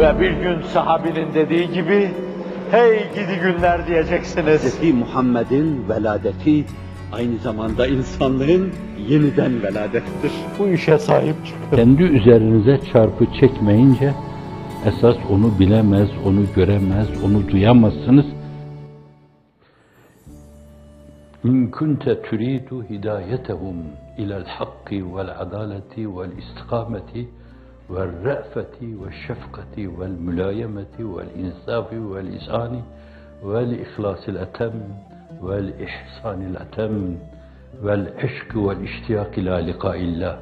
Ve bir gün sahabinin dediği gibi, hey gidi günler diyeceksiniz. Hz. Muhammed'in veladeti aynı zamanda insanlığın yeniden veladettir. Bu işe sahip çıkın. Kendi üzerinize çarpı çekmeyince esas onu bilemez, onu göremez, onu duyamazsınız. İn kunte turidu hidayetehum ila'l hakki vel adaleti vel istikameti vel isani vel ihlasil etem vel ihsanil etem vel eşkü vel iştiyak ila likaillah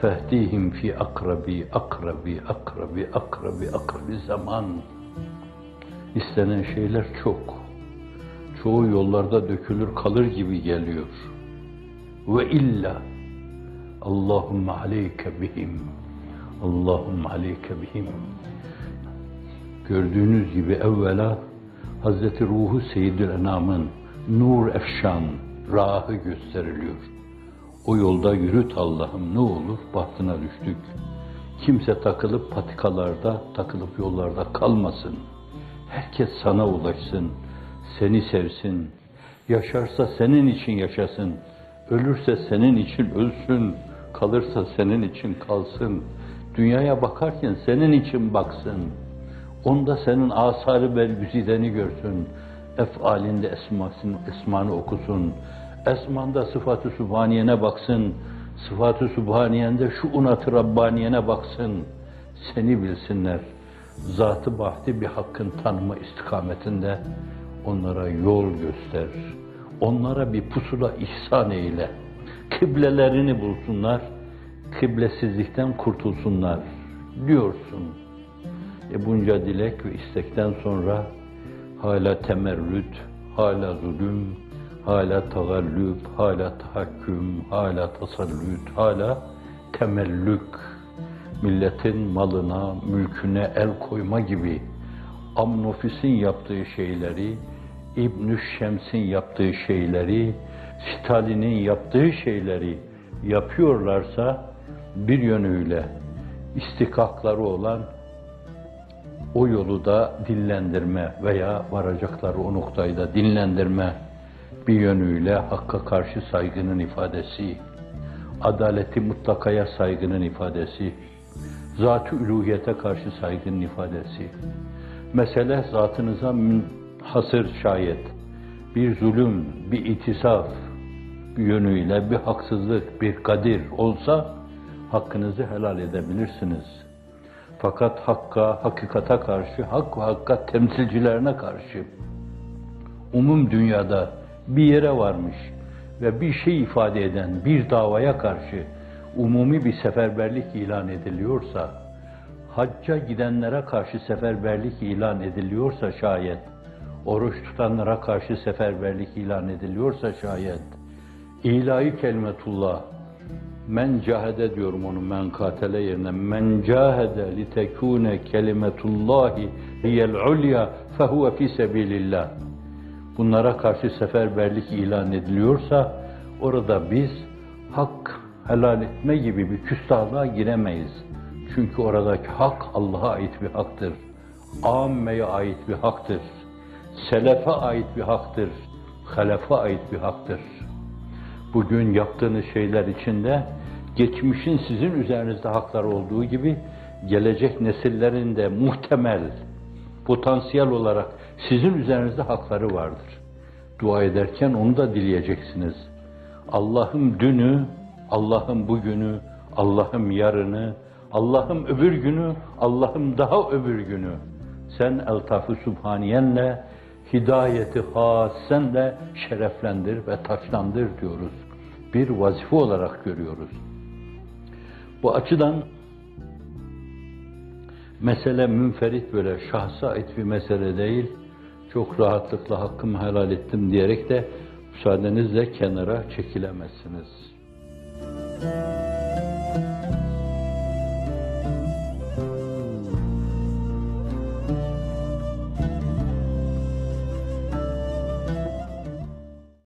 fehdihim fi akrabi akrabi akrabi akrabi akrabi zaman istenen şeyler çok. Çoğu yollarda dökülür kalır gibi geliyor. Ve illa Allahümme aleyke bihim Allahümme aleyke bihim gördüğünüz gibi evvela Hazreti Ruhu Seyyidül Enam'ın nur efşan rahı gösteriliyor. O yolda yürüt Allah'ım ne olur bahtına düştük. Kimse takılıp patikalarda, takılıp yollarda kalmasın. Herkes sana ulaşsın, seni sevsin. Yaşarsa senin için yaşasın. Ölürse senin için ölsün. Kalırsa senin için kalsın. Dünyaya bakarken senin için baksın. Onda senin asarı belgüzideni görsün. Efalinde esmasını, esmanı okusun. Esmanda sıfatı sübhaniyene baksın. Sıfatı sübhaniyende şu unat-ı Rabbaniye'ne baksın. Seni bilsinler. Zatı bahti bir hakkın tanıma istikametinde onlara yol göster. Onlara bir pusula ihsan eyle. Kıblelerini bulsunlar. Kıblesizlikten kurtulsunlar diyorsun. E bunca dilek ve istekten sonra hala temerrüt, hala zulüm, hala tagallüp, hala tahakküm, hala tasallüt, hala temellük, milletin malına, mülküne el koyma gibi Amnofis'in yaptığı şeyleri, ibn Şems'in yaptığı şeyleri, Stalin'in yaptığı şeyleri yapıyorlarsa bir yönüyle istikakları olan o yolu da dinlendirme veya varacakları o noktayı da dinlendirme bir yönüyle hakka karşı saygının ifadesi, adaleti mutlakaya saygının ifadesi, zat-ı üluhiyete karşı saygının ifadesi. Mesele zatınıza hasır şayet, bir zulüm, bir itisaf bir yönüyle bir haksızlık, bir kadir olsa hakkınızı helal edebilirsiniz. Fakat hakka, hakikata karşı, hak ve hakikat temsilcilerine karşı umum dünyada bir yere varmış ve bir şey ifade eden bir davaya karşı umumi bir seferberlik ilan ediliyorsa, hacca gidenlere karşı seferberlik ilan ediliyorsa şayet, oruç tutanlara karşı seferberlik ilan ediliyorsa şayet, ilahi kelimetullah, men cahede diyorum onu men katele yerine men cahede li tekune kelimetullahi hiyel ulya fehuve fi sebilillah. Bunlara karşı seferberlik ilan ediliyorsa orada biz hak helal etme gibi bir küstahlığa giremeyiz. Çünkü oradaki hak Allah'a ait bir haktır. Ammeye ait bir haktır. Selefe ait bir haktır. Halefe ait bir haktır bugün yaptığınız şeyler içinde geçmişin sizin üzerinizde haklar olduğu gibi gelecek nesillerin de muhtemel, potansiyel olarak sizin üzerinizde hakları vardır. Dua ederken onu da dileyeceksiniz. Allah'ım dünü, Allah'ım bugünü, Allah'ım yarını, Allah'ım öbür günü, Allah'ım daha öbür günü. Sen eltaf-ı subhaniyenle, hidayeti hasenle şereflendir ve taçlandır diyoruz. Bir vazife olarak görüyoruz. Bu açıdan mesele münferit böyle şahsa ait bir mesele değil, çok rahatlıkla hakkımı helal ettim diyerek de müsaadenizle kenara çekilemezsiniz.